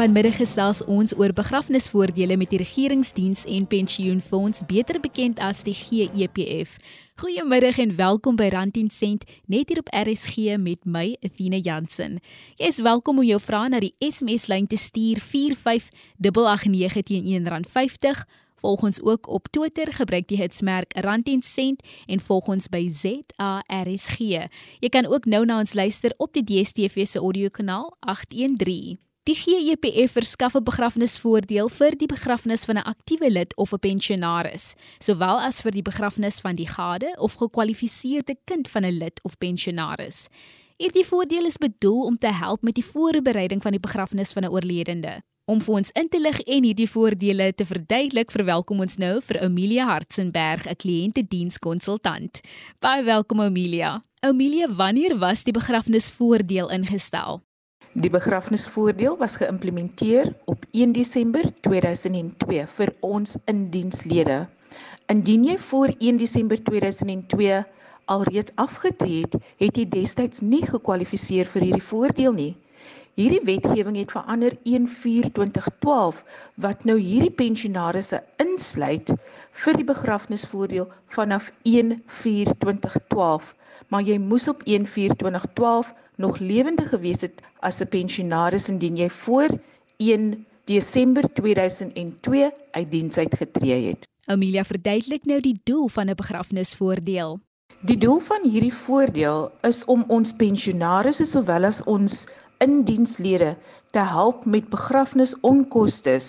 Vanmiddag gesels ons oor begrafnisvoordele met die regeringsdiens en pensioenfonds, beter bekend as die GEPF. Goeiemiddag en welkom by Rand 10 Sent net hier op RSG met my Athena Jansen. Jy is welkom om jou vrae na die SMS lyn te stuur 45889 teen R1.50. Volg ons ook op Twitter, gebruik die hitsmerk Rand 10 Sent en volg ons by ZARSG. Jy kan ook nou na ons luister op die DStv se audiokanaal 813. Die GEPF verskaf 'n begrafnisvoordeel vir die begrafnis van 'n aktiewe lid of 'n pensionaris, sowel as vir die begrafnis van die gade of gekwalifiseerde kind van 'n lid of pensionaris. Hierdie voordeel is bedoel om te help met die voorbereiding van die begrafnis van 'n oorledene. Om vir ons in te lig en hierdie voordele te verduidelik, verwelkom ons nou vir Amelia Hartzenberg, 'n kliëntedienskonsultant. Baie welkom Amelia. Amelia, wanneer was die begrafnisvoordeel ingestel? Die begrafnisvoordeel was geïmplementeer op 1 Desember 2002 vir ons indienslede. Indien jy voor 1 Desember 2002 alreeds afgetree het, het jy destyds nie gekwalifiseer vir hierdie voordeel nie. Hierdie wetgewing het verander 1/4/2012 wat nou hierdie pensionaarsse insluit vir die begrafnisvoordeel vanaf 1/4/2012, maar jy moes op 1/4/2012 nog lewendig gewees het as 'n pensionaris indien jy voor 1 Desember 2002 uit diens uitgetree het. Amelia verduidelik nou die doel van 'n begrafnisvoordeel. Die doel van hierdie voordeel is om ons pensionaarsse sowel as ons indienslede te help met begrafnisonkoste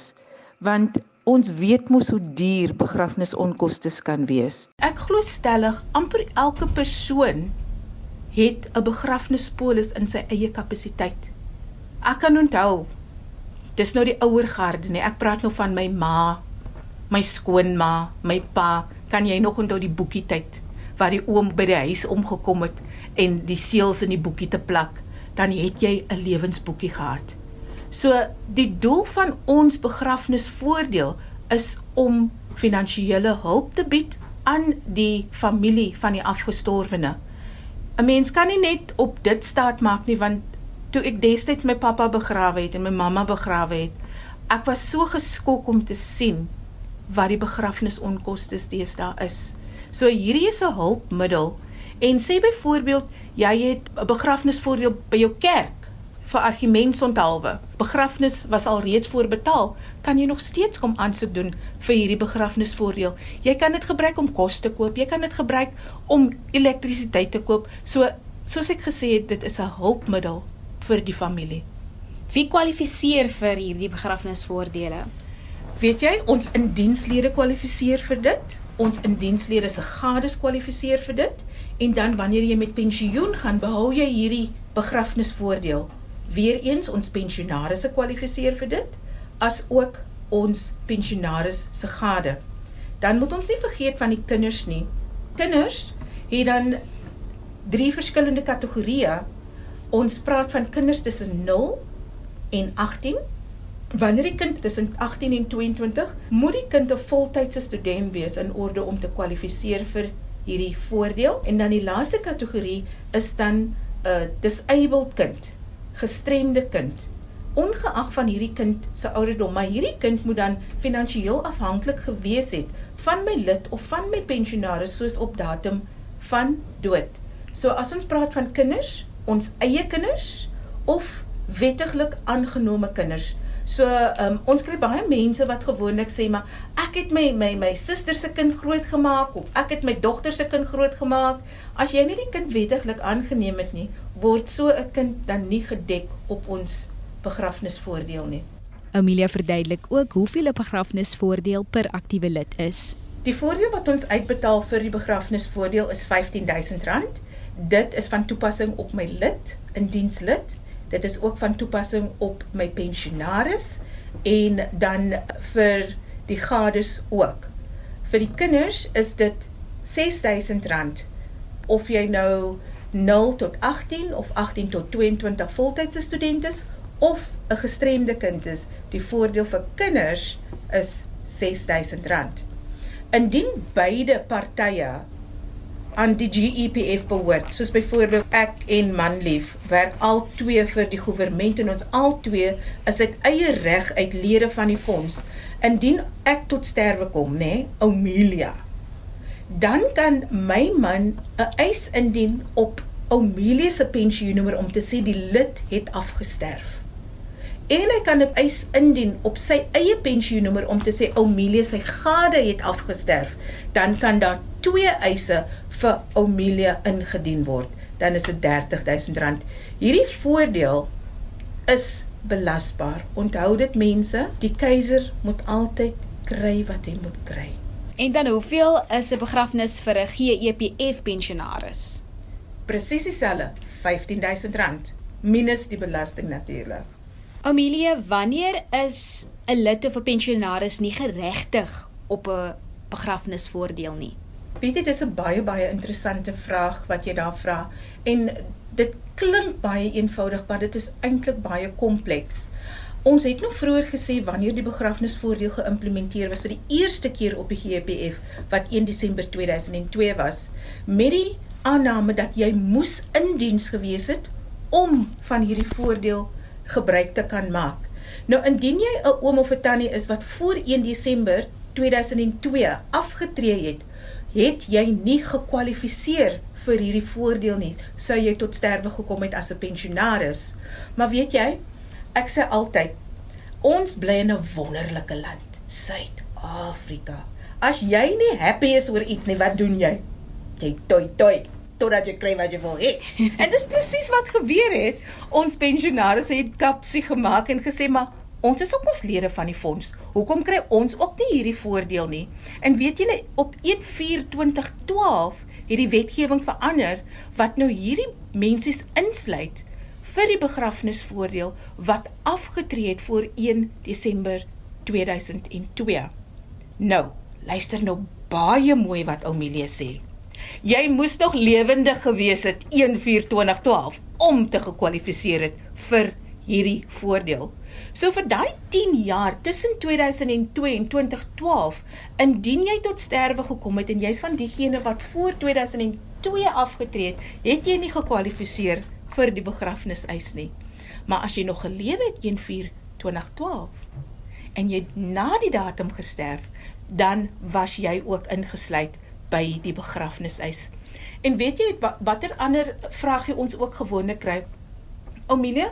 want ons weet mos hoe duur begrafnisonkoste kan wees. Ek glo stellig amper elke persoon het 'n begrafnispolis in sy eie kapasiteit. Ek kan onthou dis nou die ouer garde nie. Ek praat nou van my ma, my skoonma, my pa. Kan jy nog onthou die boekie tyd waar die oom by die huis omgekom het en die seels in die boekie te plak, dan het jy 'n lewensboekie gehad. So die doel van ons begrafnisvoordeel is om finansiële hulp te bied aan die familie van die afgestorwene. 'n mens kan nie net op dit staat maak nie want toe ek destyds my pappa begrawe het en my mamma begrawe het, ek was so geskok om te sien wat die begrafnisonkoste deesdae is. So hierdie is 'n hulpmiddel en sê byvoorbeeld jy het 'n begrafnisvoordeel by jou kerk vir argumente onthaalwe. Begrafnis was al reeds voorbetaal, kan jy nog steeds kom aansoek doen vir hierdie begrafnisvoordeel. Jy kan dit gebruik om kos te koop, jy kan dit gebruik om elektrisiteit te koop. So soos ek gesê het, dit is 'n hulpmiddel vir die familie. Wie kwalifiseer vir hierdie begrafnisvoordele? Weet jy, ons indienslede kwalifiseer vir dit. Ons indienslede se gades kwalifiseer vir dit en dan wanneer jy met pensioen gaan, behou jy hierdie begrafnisvoordeel Weereens ons pensionaars se kwalifiseer vir dit as ook ons pensionaars se gade. Dan moet ons nie vergeet van die kinders nie. Kinders het dan drie verskillende kategorieë. Ons praat van kinders tussen 0 en 18. Wanneer die kind tussen 18 en 22, moet die kind 'n voltydse student wees in orde om te kwalifiseer vir hierdie voordeel. En dan die laaste kategorie is dan 'n uh, disabled kind gestremde kind ongeag van hierdie kind se ouderdom maar hierdie kind moet dan finansiëel afhanklik gewees het van my lid of van my pensionaris soos op datum van dood. So as ons praat van kinders, ons eie kinders of wettiglik aangenome kinders. So um, ons kry baie mense wat gewoonlik sê maar ek het my my my suster se kind grootgemaak of ek het my dogter se kind grootgemaak. As jy nie die kind wettiglik aangeneem het nie, word so 'n kind dan nie gedek op ons begrafnisvoordeel nie. Amelia verduidelik ook hoeveel 'n begrafnisvoordeel per aktiewe lid is. Die voordeel wat ons uitbetaal vir die begrafnisvoordeel is R15000. Dit is van toepassing op my lid, indienslid. Dit is ook van toepassing op my pensionaris en dan vir die gades ook. Vir die kinders is dit R6000 of jy nou 0 tot 18 of 18 tot 22 voltydse studente of 'n gestremde kind is, die voordeel vir kinders is R6000. Indien beide partye aan die GEPF behoort, soos byvoorbeeld ek en Manlief, werk al twee vir die regering en ons al twee is uit eie reg uit lede van die fonds. Indien ek tot sterwe kom, nê, nee, Omelia, dan kan my man 'n eis indien op Omelia se pensioennommer om te sê die lid het afgesterf en hy kan 'n eis indien op sy eie pensioennommer om te sê Omelia sy gade het afgesterf, dan kan daar twee eise vir Omelia ingedien word. Dan is dit R30000. Hierdie voordeel is belasbaar. Onthou dit mense, die keiser moet altyd kry wat hy moet kry. En dan hoeveel is 'n begrafnis vir 'n GEPF pensionaris? Presies dieselfde, R15000 minus die belasting natuurlik. Amelia, wanneer is 'n lid of 'n pensionaris nie geregtig op 'n begrafnisvoordeel nie? Jy, dis 'n baie baie interessante vraag wat jy daar vra en dit klink baie eenvoudig, maar dit is eintlik baie kompleks. Ons het nog vroeër gesê wanneer die begrafnisvoordeel geïmplementeer was vir die eerste keer op die GPF wat 1 Desember 2002 was, met die aanname dat jy moes in diens gewees het om van hierdie voordeel gebruik te kan maak. Nou indien jy 'n oom of 'n tannie is wat voor 1 Desember 2002 afgetree het, het jy nie gekwalifiseer vir hierdie voordeel nie. Sou jy tot sterwe gekom het as 'n pensionaris. Maar weet jy, ek sê altyd, ons bly in 'n wonderlike land, Suid-Afrika. As jy nie happy is oor iets nie, wat doen jy? Jy toi toi totdat jy kry wat jy wil hê. en dis presies wat gebeur het. Ons pensionaars het kapsie gemaak en gesê maar ons is ook mos lede van die fonds. Hoekom kry ons ook nie hierdie voordeel nie? En weet julle op 1/4/2012 het die wetgewing verander wat nou hierdie mense insluit vir die begrafnisvoordeel wat afgetree het voor 1 Desember 2002. Nou, luister nou baie mooi wat Oumelie sê. Jy moes nog lewendig gewees het 1/4/2012 om te gekwalifiseer het vir hierdie voordeel. So vir daai 10 jaar tussen 2002 en 2012, indien jy tot sterwe gekom het en jy's van diegene wat voor 2002 afgetree het, het jy nie gekwalifiseer vir die begrafniseis nie. Maar as jy nog gelewe het 1/4/2012 en jy na die datum gesterf, dan was jy ook ingesluit by die begrafniseis. En weet jy watter ander vraagie ons ook gewoonlik kry? Omilie,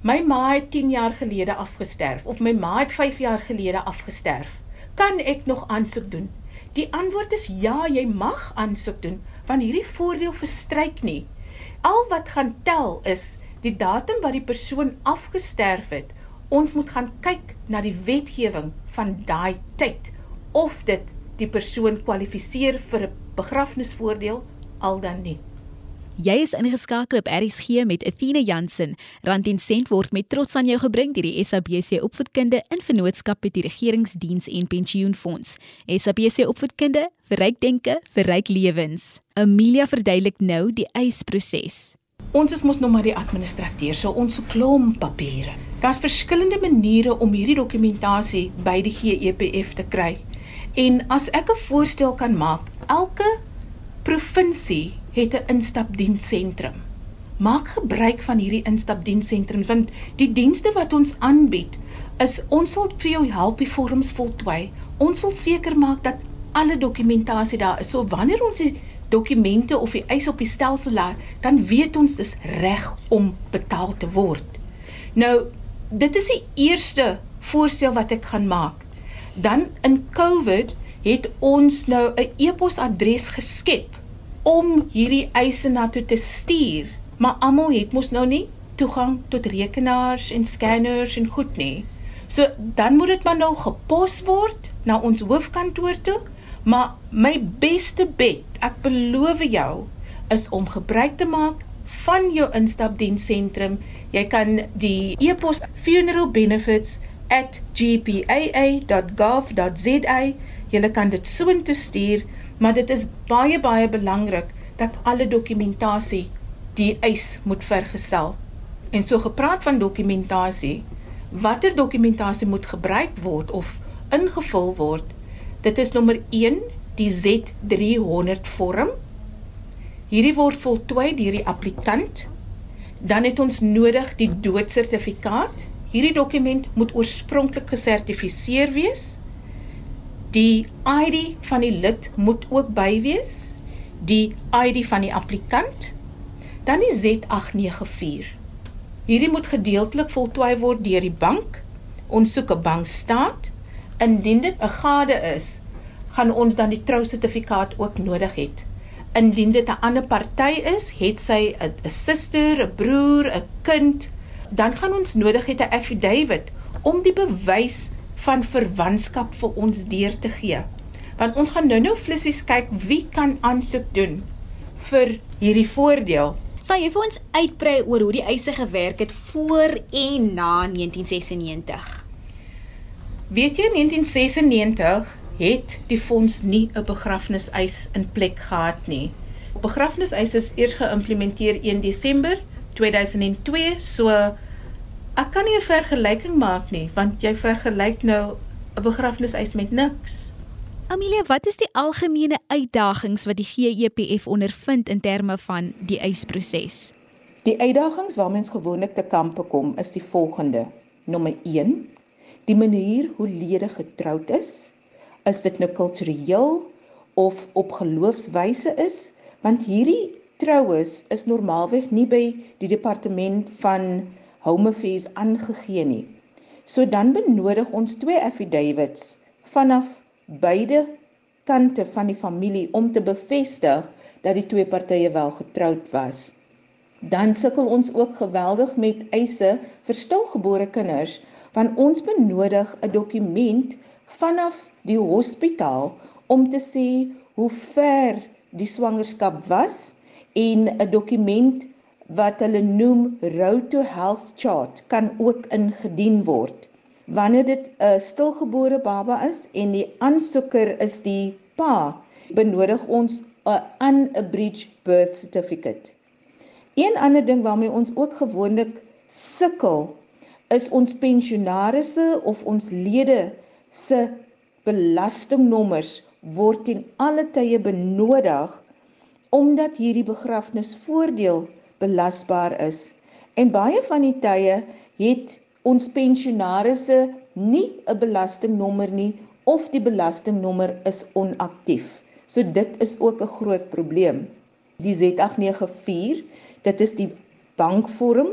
my ma het 10 jaar gelede afgesterf of my ma het 5 jaar gelede afgesterf. Kan ek nog aansoek doen? Die antwoord is ja, jy mag aansoek doen want hierdie voordeel verstryk nie. Al wat gaan tel is die datum wat die persoon afgesterf het. Ons moet gaan kyk na die wetgewing van daai tyd of dit die persoon kwalifiseer vir 'n begrafnisvoordeel al dan nie. Jy is ingeskakel op RSG met Athena Jansen. Rand en sent word met trots aan jou gebring deur die SABC Opvoedkunde in vennootskap met die Regeringsdiens en Pensioenfonds. SABC Opvoedkunde vir ryk denke, vir ryk lewens. Amelia verduidelik nou die eisproses. Ons is mos nog maar die administrateur, so ons klomp papiere. Daar's verskillende maniere om hierdie dokumentasie by die GEPF te kry. En as ek 'n voorstel kan maak, elke provinsie het 'n instapdiensentrum. Maak gebruik van hierdie instapdienssentrums want die dienste wat ons aanbied is ons sal vir jou help die vorms voltooi. Ons sal seker maak dat alle dokumentasie daar is. So wanneer ons die dokumente of die eis op die stelsel laat, dan weet ons dis reg om betaal te word. Nou, dit is die eerste voorstel wat ek gaan maak dan in COVID het ons nou 'n e-posadres geskep om hierdie eise na toe te stuur. Maar almal het mos nou nie toegang tot rekenaars en skanners en goed nie. So dan moet dit maar nou gepos word na ons hoofkantoor toe. Maar my beste bet, ek beloof jou, is om gebruik te maak van jou instapdiensentrum. Jy kan die e-pos funeral benefits @gpaa.gov.za. Jy kan dit soontoe stuur, maar dit is baie baie belangrik dat alle dokumentasie die eis moet vergesel. En so gepraat van dokumentasie, watter dokumentasie moet gebruik word of ingevul word? Dit is nommer 1 die Z300 vorm Hierdie word voltooi deur die applikant. Dan het ons nodig die doodsertifikaat. Hierdie dokument moet oorspronklik gesertifiseer wees. Die ID van die lid moet ook by wees. Die ID van die applikant. Dan die Z894. Hierdie moet gedeeltelik voltooi word deur die bank. Ons soek 'n bankstaat. Indien dit 'n gade is, gaan ons dan die trousertifikaat ook nodig het. Indien dit 'n ander party is, het sy 'n suster, 'n broer, 'n kind, dan gaan ons nodig het 'n affidavit om die bewys van verwantskap vir ons deur te gee. Want ons gaan nou-nou flissies kyk wie kan aansoek doen vir hierdie voordeel. Sal jy vir ons uitbrei oor hoe die eise gewerk het voor en na 1996? Weet jy in 1996 het die fonds nie 'n begrafniseis in plek gehad nie. Begrafniseis is eers geïmplementeer 1 Desember 2002, so ek kan nie 'n vergelyking maak nie, want jy vergelyk nou 'n begrafniseis met niks. Amelia, wat is die algemene uitdagings wat die GEPF ondervind in terme van die eisproses? Die uitdagings waarmee ons gewoonlik te kampe kom, is die volgende. Nommer 1: Die manier hoe lede getroud is is dit nou kultureel of op geloofswyse is want hierdie troues is normaalweg nie by die departement van home affairs aangegee nie. So dan benodig ons twee affidavits vanaf beide kante van die familie om te bevestig dat die twee partye wel getroud was. Dan sukkel ons ook geweldig met eise vir stilgebore kinders want ons benodig 'n dokument vanaf die hospitaal om te sê hoe ver die swangerskap was en 'n dokument wat hulle noem Road to Health Chart kan ook ingedien word. Wanneer dit 'n stilgebore baba is en die aansoeker is die pa, benodig ons 'n unabridged birth certificate. Een ander ding waarmee ons ook gewoonlik sukkel is ons pensionaarsse of ons lede se belastingnommers word in alle tye benodig omdat hierdie begrafnisvoordeel belasbaar is. En baie van die tye het ons pensionaarsse nie 'n belastingnommer nie of die belastingnommer is onaktief. So dit is ook 'n groot probleem. Die Z894, dit is die bankvorm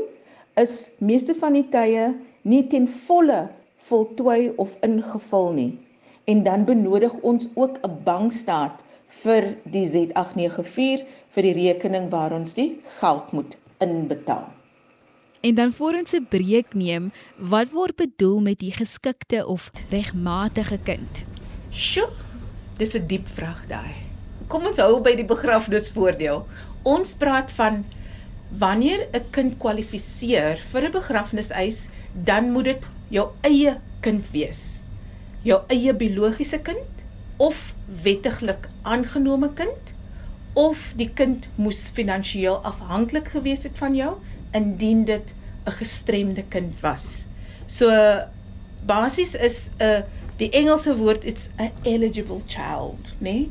is meeste van die tye nie ten volle voltooi of ingevul nie en dan benodig ons ook 'n bankstaat vir die Z894 vir die rekening waar ons die geld moet inbetaal. En dan voor ons 'n breek neem, wat word bedoel met die geskikte of regmatige kind? Sjoe, dis 'n diep vraag daai. Kom ons hou by die begrafnisvoordeel. Ons praat van wanneer 'n kind kwalifiseer vir 'n begrafniseis, dan moet dit jou eie kind wees jou eie biologiese kind of wettiglik aangenome kind of die kind moes finansiëel afhanklik gewees het van jou indien dit 'n gestremde kind was. So basies is 'n uh, die Engelse woord it's a eligible child, né? Nee?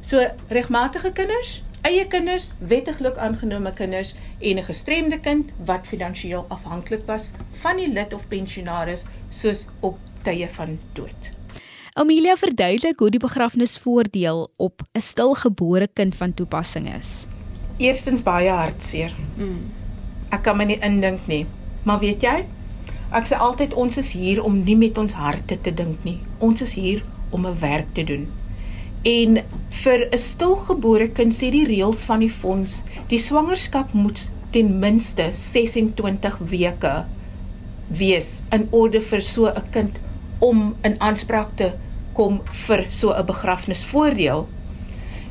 So regmatige kinders, eie kinders, wettiglik aangenome kinders en 'n gestremde kind wat finansiëel afhanklik was van die lid of pensionaris soos op tye van dood. Amelia verduidelik hoe die begrafnisvoordeel op 'n stilgebore kind van toepassing is. Eerstens baie hartseer. Mm. Ek kan my nie indink nie. Maar weet jy, ek sê altyd ons is hier om nie met ons harte te dink nie. Ons is hier om 'n werk te doen. En vir 'n stilgebore kind sê die reëls van die fonds, die swangerskap moet ten minste 26 weke wees in orde vir so 'n kind om in aanspraak te kom vir so 'n begrafnisvoordeel.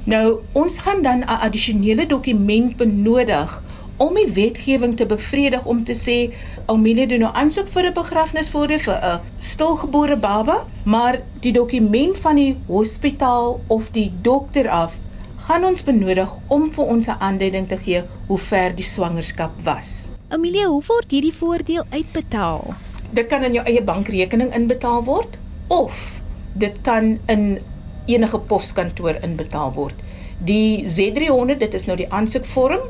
Nou, ons gaan dan 'n addisionele dokument benodig om die wetgewing te bevredig om te sê Amelia doen nou aansoek vir 'n begrafnisvoordeel vir 'n stilgebore baba, maar die dokument van die hospitaal of die dokter af gaan ons benodig om vir ons 'n aanduiding te gee hoe ver die swangerskap was. Amelia, hoe word hierdie voordeel uitbetaal? Dit kan in jou eie bankrekening inbetaal word of dit kan in enige poskantoor inbetaal word. Die Z300, dit is nou die aansoekvorm,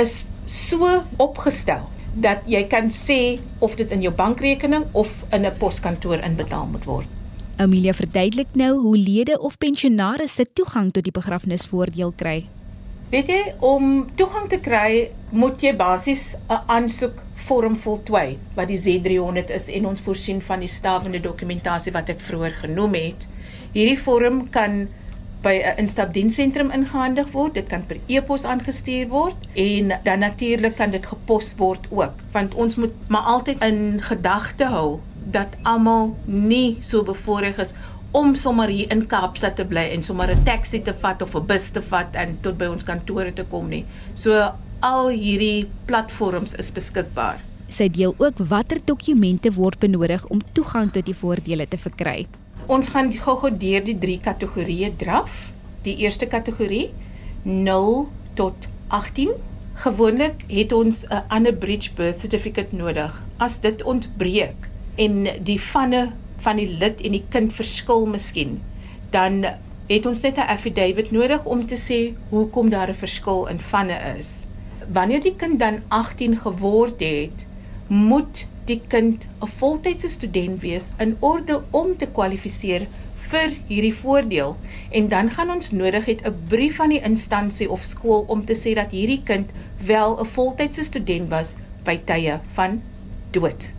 is so opgestel dat jy kan sê of dit in jou bankrekening of in 'n poskantoor inbetaal moet word. Amelia verduidelik nou hoe lede of pensionaars toegang tot die begrafnisvoordeel kry. Weet jy, om toegang te kry, moet jy basies 'n aansoekvorm voltooi wat die Z300 is en ons voorsien van die stawende dokumentasie wat ek vroeër genoem het. Hierdie vorm kan by 'n instapdiensentrum ingehandig word. Dit kan per e-pos aangestuur word en dan natuurlik kan dit gepos word ook, want ons moet maar altyd in gedagte hou dat almal nie so bevoorreg is om sommer hier in Kaapstad te bly en sommer 'n taxi te vat of 'n bus te vat en tot by ons kantore te kom nie. So al hierdie platforms is beskikbaar. Sy deel ook watter dokumente word benodig om toegang tot die voordele te verkry. Ons gaan gou-gou deur die drie kategorieë draf. Die eerste kategorie 0 tot 18. Gewoonlik het ons 'n ander bridge birth certificate nodig. As dit ontbreek en die vanne van die lid en die kind verskil miskien, dan het ons net 'n affidavit nodig om te sê hoekom daar 'n verskil in vanne is. Wanneer die kind dan 18 geword het, moet die kind 'n voltydse student wees in orde om te kwalifiseer vir hierdie voordeel en dan gaan ons nodig het 'n brief van die instansie of skool om te sê dat hierdie kind wel 'n voltydse student was by tye van dood.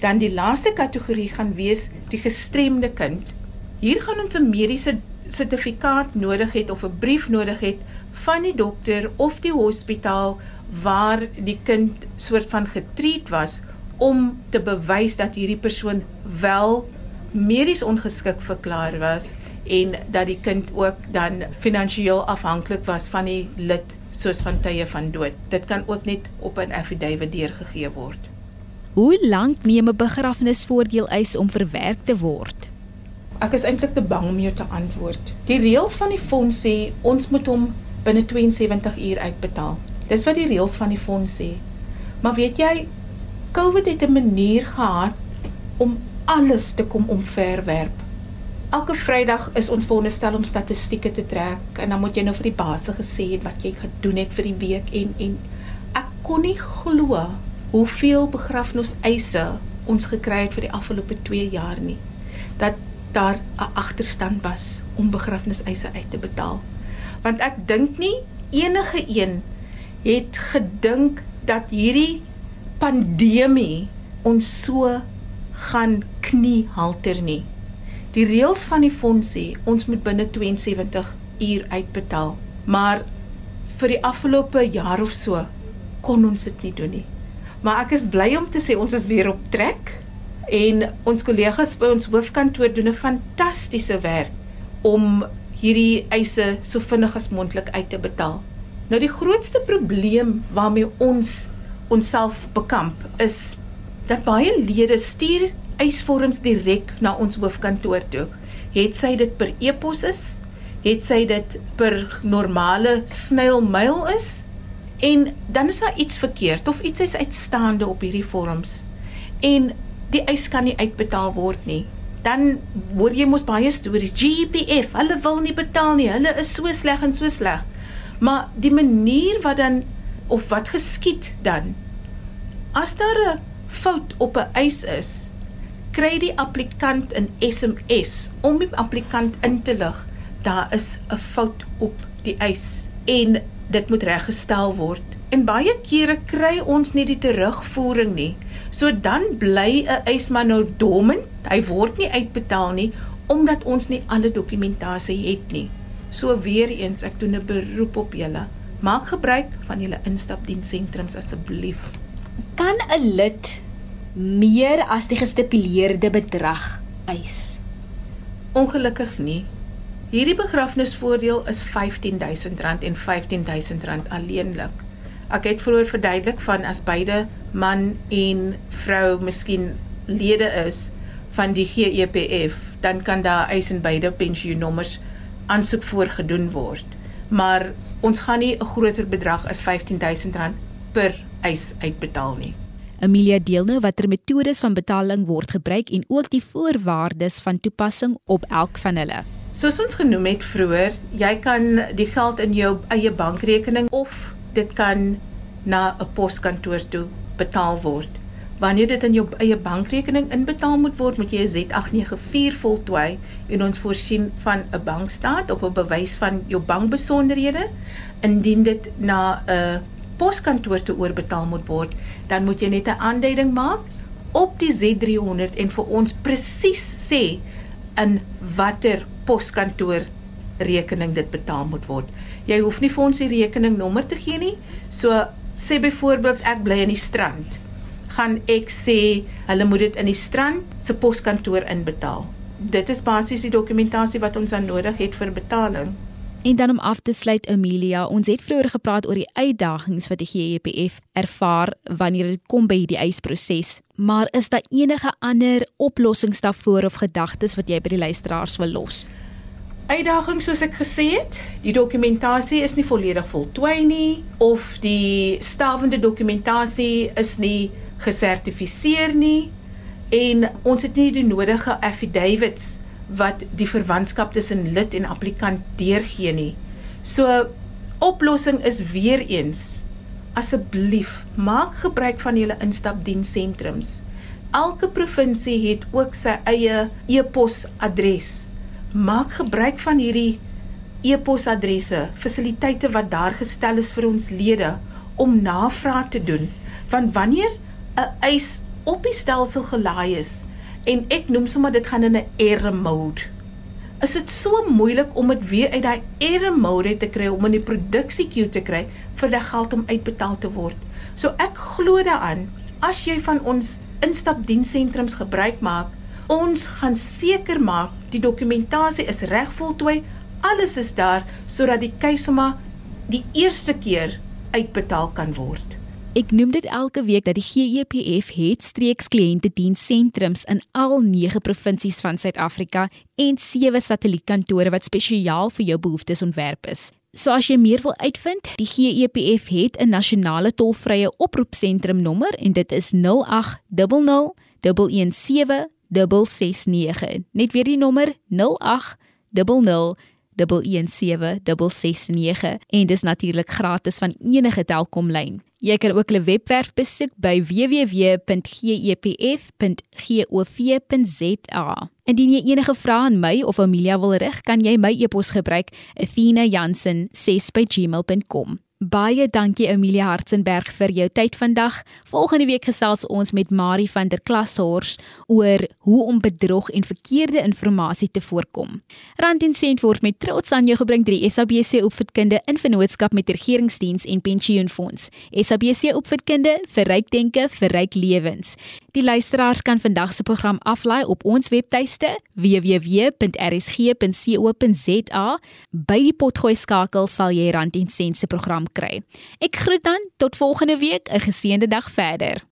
Dan die laaste kategorie gaan wees die gestremde kind. Hier gaan ons 'n mediese sertifikaat nodig het of 'n brief nodig het van die dokter of die hospitaal waar die kind soort van getreat was om te bewys dat hierdie persoon wel medies ongeskik verklaar was en dat die kind ook dan finansiëel afhanklik was van die lid soos van tye van dood. Dit kan ook net op 'n affidavit deurgegee word. Hoe lank neem 'n begrafnisvoordeel eis om verwerk te word? Ek is eintlik te bang om jou te antwoord. Die reëls van die fonds sê ons moet hom binne 72 uur uitbetaal. Dis wat die reëls van die fonds sê. Maar weet jy, COVID het 'n manier gehad om alles te kom omverwerp. Elke Vrydag is ons veronderstel om statistieke te trek en dan moet jy nou vir die baas gesê het wat jy gedoen het vir die week en en ek kon nie glo hoeveel begrafniseise ons gekry het vir die afgelope 2 jaar nie. Dat daar 'n agterstand was om begrafniseise uit te betaal. Want ek dink nie enige een het gedink dat hierdie pandemie ons so gaan kniehalter nie. Die reëls van die fonds sê ons moet binne 72 uur uitbetaal, maar vir die afgelope jaar of so kon ons dit nie doen nie. Maar ek is bly om te sê ons is weer op trek en ons kollegas by ons hoofkantoor doen 'n fantastiese werk om hierdie eise so vinnig as moontlik uit te betaal. Nou die grootste probleem waarmee ons onsself bekamp is dat baie lede stuur eisvorms direk na ons hoofkantoor toe. Het sy dit per e-pos is? Het sy dit per normale snailmail is? En dan is daar iets verkeerd of iets is uitstaande op hierdie vorms. En die eis kan nie uitbetaal word nie. Dan hoor jy mos baie stories GPF, hulle wil nie betaal nie. Hulle is so sleg en so sleg. Maar die manier wat dan of wat geskied dan as daar 'n fout op 'n eis is kry die applikant 'n SMS om die applikant in te lig daar is 'n fout op die eis en dit moet reggestel word en baie kere kry ons nie die terugvoering nie so dan bly 'n eisman nou dormant hy word nie uitbetaal nie omdat ons nie alle dokumentasie het nie so weer eens ek doen 'n beroep op julle Maak gebruik van julle instapdienssentrums asseblief. Kan 'n lid meer as die gestipuleerde bedrag eis? Ongelukkig nie. Hierdie begrafnisvoordeel is R15000 en R15000 alleenlik. Ek het vroeër verduidelik van as beide man en vrou miskien lede is van die GEPF, dan kan daar eis in beide pensioennommers aansoek voorgedoen word maar ons gaan nie 'n groter bedrag as R15000 per eis uitbetaal nie. Amelia deel nou watter metodes van betaling word gebruik en ook die voorwaardes van toepassing op elk van hulle. Soos ons genoem het vroeër, jy kan die geld in jou eie bankrekening of dit kan na 'n poskantoor toe betaal word. Wanneer dit in jou eie bankrekening inbetaal moet word, moet jy 'n Z894 voltooi en ons voorsien van 'n bankstaat of 'n bewys van jou bankbesonderhede. Indien dit na 'n poskantoor toe oorbetaal moet word, dan moet jy net 'n aanduiding maak op die Z300 en vir ons presies sê in watter poskantoor rekening dit betaal moet word. Jy hoef nie vir ons die rekeningnommer te gee nie. So sê byvoorbeeld ek bly in die strand. Gaan ek sê hulle moet dit in die strand se poskantoor inbetaal. Dit is basies die dokumentasie wat ons aan nodig het vir betaling. En dan om af te sluit Amelia, ons het vroeër gepraat oor die uitdagings wat die GEPF ervaar wanneer dit kom by hierdie eisproses. Maar is daar enige ander oplossings daarvoor of gedagtes wat jy by die luisteraars wil los? Uitdagings soos ek gesê het, die dokumentasie is nie volledig voltooi nie of die stawende dokumentasie is nie gesertifiseer nie en ons het nie die nodige affidavits wat die verwantskap tussen lid en applikant deurgee nie. So oplossing is weer eens asseblief maak gebruik van julle instapdienssentrums. Elke provinsie het ook sy eie e-posadres. Maak gebruik van hierdie e-posadresse, fasiliteite wat daar gestel is vir ons lede om navraag te doen. Want wanneer 'n eis op die stelsel gelaai is, en ek noem sommer dit gaan in 'n error mode. Is dit so moeilik om dit weer uit daai error mode te kry om in die produksie queue te kry vir die geld om uitbetaal te word. So ek glo daaraan as jy van ons instapdienssentrums gebruik maak, ons gaan seker maak die dokumentasie is reg voltooi, alles is daar sodat die keisoma die eerste keer uitbetaal kan word. Ek noem dit elke week dat die GEPF het streekskliëntedienssentrums in al 9 provinsies van Suid-Afrika en 7 satellietkantore wat spesiaal vir jou behoeftes ontwerp is. So as jy meer wil uitvind, die GEPF het 'n nasionale tolvrye oproepsentrum nommer en dit is 0800 117 669. Net weer die nommer 0800 11769 en dis natuurlik gratis van enige Telkomlyn. Jy kan ook hulle webwerf besoek by www.gepf.gov.za. Indien jy enige vrae aan my of Amelia wil rig, kan jy my e-pos gebruik: athena.jansen6@gmail.com. Baie dankie Amelia Hartzenberg vir jou tyd vandag. Volgende week gesels ons met Marie van der Klashors oor hoe om bedrog en verkeerde inligting te voorkom. Rand en sent word met trots aan jou gebring deur die SABC Opvoedkunde in vennootskap met Regeringsdiens en Pensioenfonds. SABC Opvoedkunde vir ryk denke vir ryk lewens. Die luisteraars kan vandag se program aflaai op ons webtuiste www.rsg.co.za. By die potgooi skakel sal jy Rand en Sent se program kry. Ek groet dan tot volgende week, 'n geseënde dag verder.